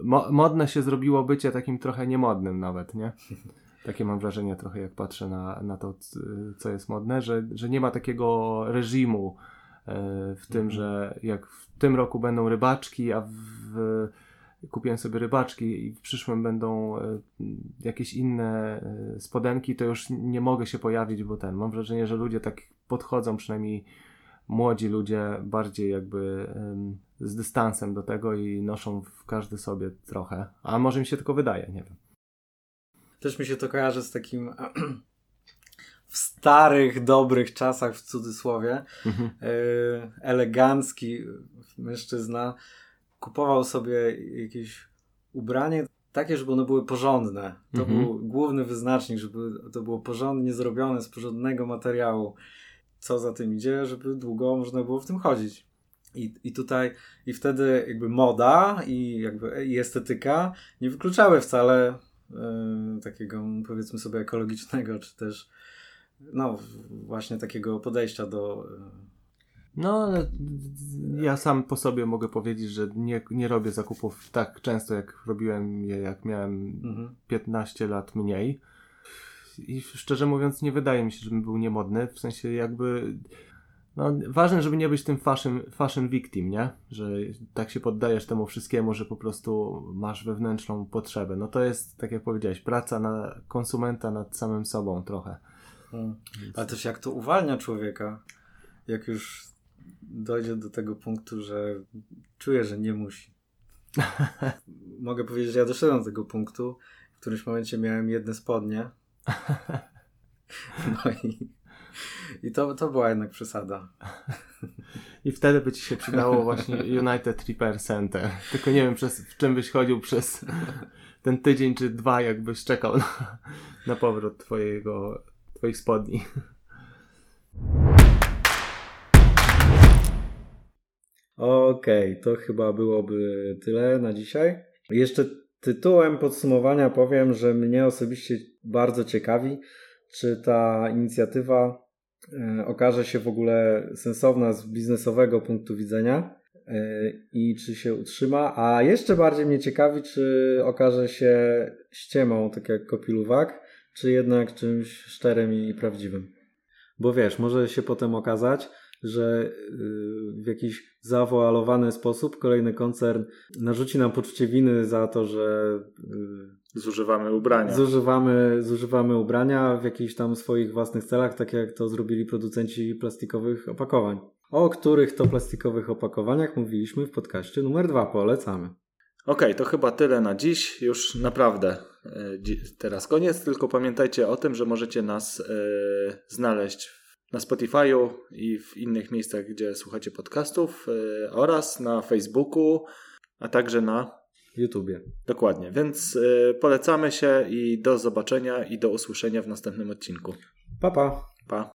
mo, modne się zrobiło bycie takim trochę niemodnym nawet, nie? Takie mam wrażenie trochę jak patrzę na, na to, co jest modne, że, że nie ma takiego reżimu e, w tym, mhm. że jak w tym roku będą rybaczki, a w kupiłem sobie rybaczki i w przyszłym będą e, jakieś inne e, spodenki, to już nie mogę się pojawić, bo ten, mam wrażenie, że ludzie tak podchodzą, przynajmniej młodzi ludzie, bardziej jakby z dystansem do tego i noszą w każdy sobie trochę. A może mi się tylko wydaje, nie wiem. Też mi się to kojarzy z takim w starych, dobrych czasach, w cudzysłowie, mhm. E, elegancki mężczyzna kupował sobie jakieś ubranie takie, żeby one były porządne. To mhm. był główny wyznacznik, żeby to było porządnie zrobione z porządnego materiału. Co za tym idzie, żeby długo można było w tym chodzić. I, I tutaj, i wtedy jakby moda i jakby i estetyka nie wykluczały wcale y, takiego powiedzmy sobie ekologicznego, czy też no właśnie takiego podejścia do y, no, ale ja sam po sobie mogę powiedzieć, że nie, nie robię zakupów tak często, jak robiłem je, jak miałem mhm. 15 lat mniej. I szczerze mówiąc, nie wydaje mi się, żebym był niemodny. W sensie, jakby. No, ważne, żeby nie być tym fashion, fashion victim, nie? Że tak się poddajesz temu wszystkiemu, że po prostu masz wewnętrzną potrzebę. No to jest, tak jak powiedziałeś, praca na konsumenta nad samym sobą trochę. Hmm. Ale też jak to uwalnia człowieka, jak już dojdzie do tego punktu, że czuję, że nie musi. Mogę powiedzieć, że ja doszedłem do tego punktu. W którymś momencie miałem jedne spodnie. No i, i to, to była jednak przesada. I wtedy by ci się przydało właśnie United Repair Center. Tylko nie wiem, przez, w czym byś chodził przez ten tydzień czy dwa, jakbyś czekał na, na powrót twojego, twoich spodni. Okej, okay, to chyba byłoby tyle na dzisiaj. Jeszcze tytułem podsumowania powiem, że mnie osobiście bardzo ciekawi, czy ta inicjatywa e, okaże się w ogóle sensowna z biznesowego punktu widzenia e, i czy się utrzyma, a jeszcze bardziej mnie ciekawi, czy okaże się ściemą, tak jak kopiluwak, czy jednak czymś szczerym i prawdziwym. Bo wiesz, może się potem okazać, że y, w jakiś zawoalowany sposób kolejny koncern narzuci nam poczucie winy za to, że y, zużywamy ubrania. Zużywamy, zużywamy ubrania w jakichś tam swoich własnych celach, tak jak to zrobili producenci plastikowych opakowań. O których to plastikowych opakowaniach mówiliśmy w podcaście numer dwa. Polecamy. Okej, okay, to chyba tyle na dziś. Już naprawdę y, teraz koniec, tylko pamiętajcie o tym, że możecie nas znaleźć na Spotify'u i w innych miejscach, gdzie słuchacie podcastów yy, oraz na Facebooku, a także na YouTubie. Dokładnie, więc yy, polecamy się i do zobaczenia i do usłyszenia w następnym odcinku. Pa, pa. Pa.